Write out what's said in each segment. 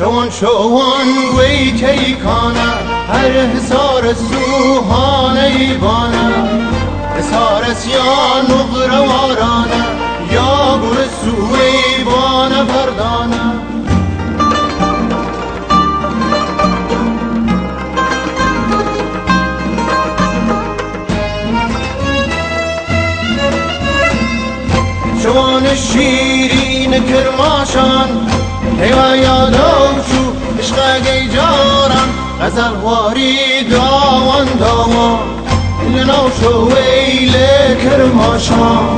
چون شون وی کی کانا هر حسار سوحان ایوانا حسار سیان نغر وارانا یا گر سوی وانا بردانا جوان شیرین کرماشان هێوایان ناوچوو عشقەگەی جاران غەزەل واری داوان داوان لە ناو شەوەی لێ کرماشان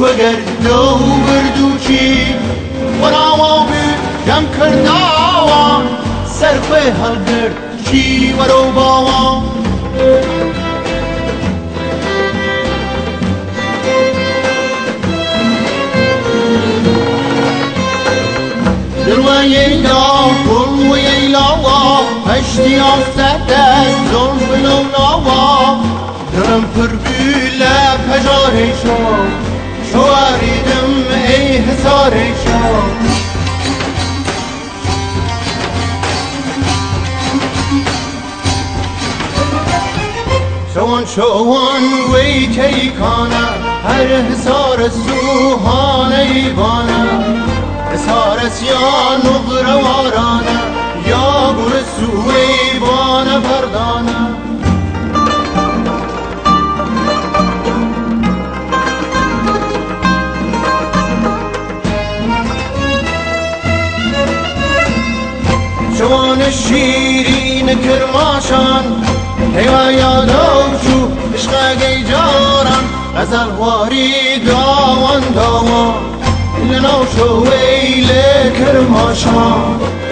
وەگەر لە بردووکی وەراوە دەم کردناوە سەرخێ هەلگرت چی وەرە باوە دروایەیدا پڵوەیە لاوە هەشتی ئافتەدە زۆر بنەوناوە دڵم پڕبی لە پەژارەی شۆ شواریدم ئەی هزارێک شەوە چون چون وی کی کانا هر حسار سوحان ایوانا حسار سیان نغر وارانا یا بر سوی وانا پردانا گل شیرین کرماشان هیوایا دوچو عشقگی جاران غزل واری داوان داوان لنو شوی لکرماشان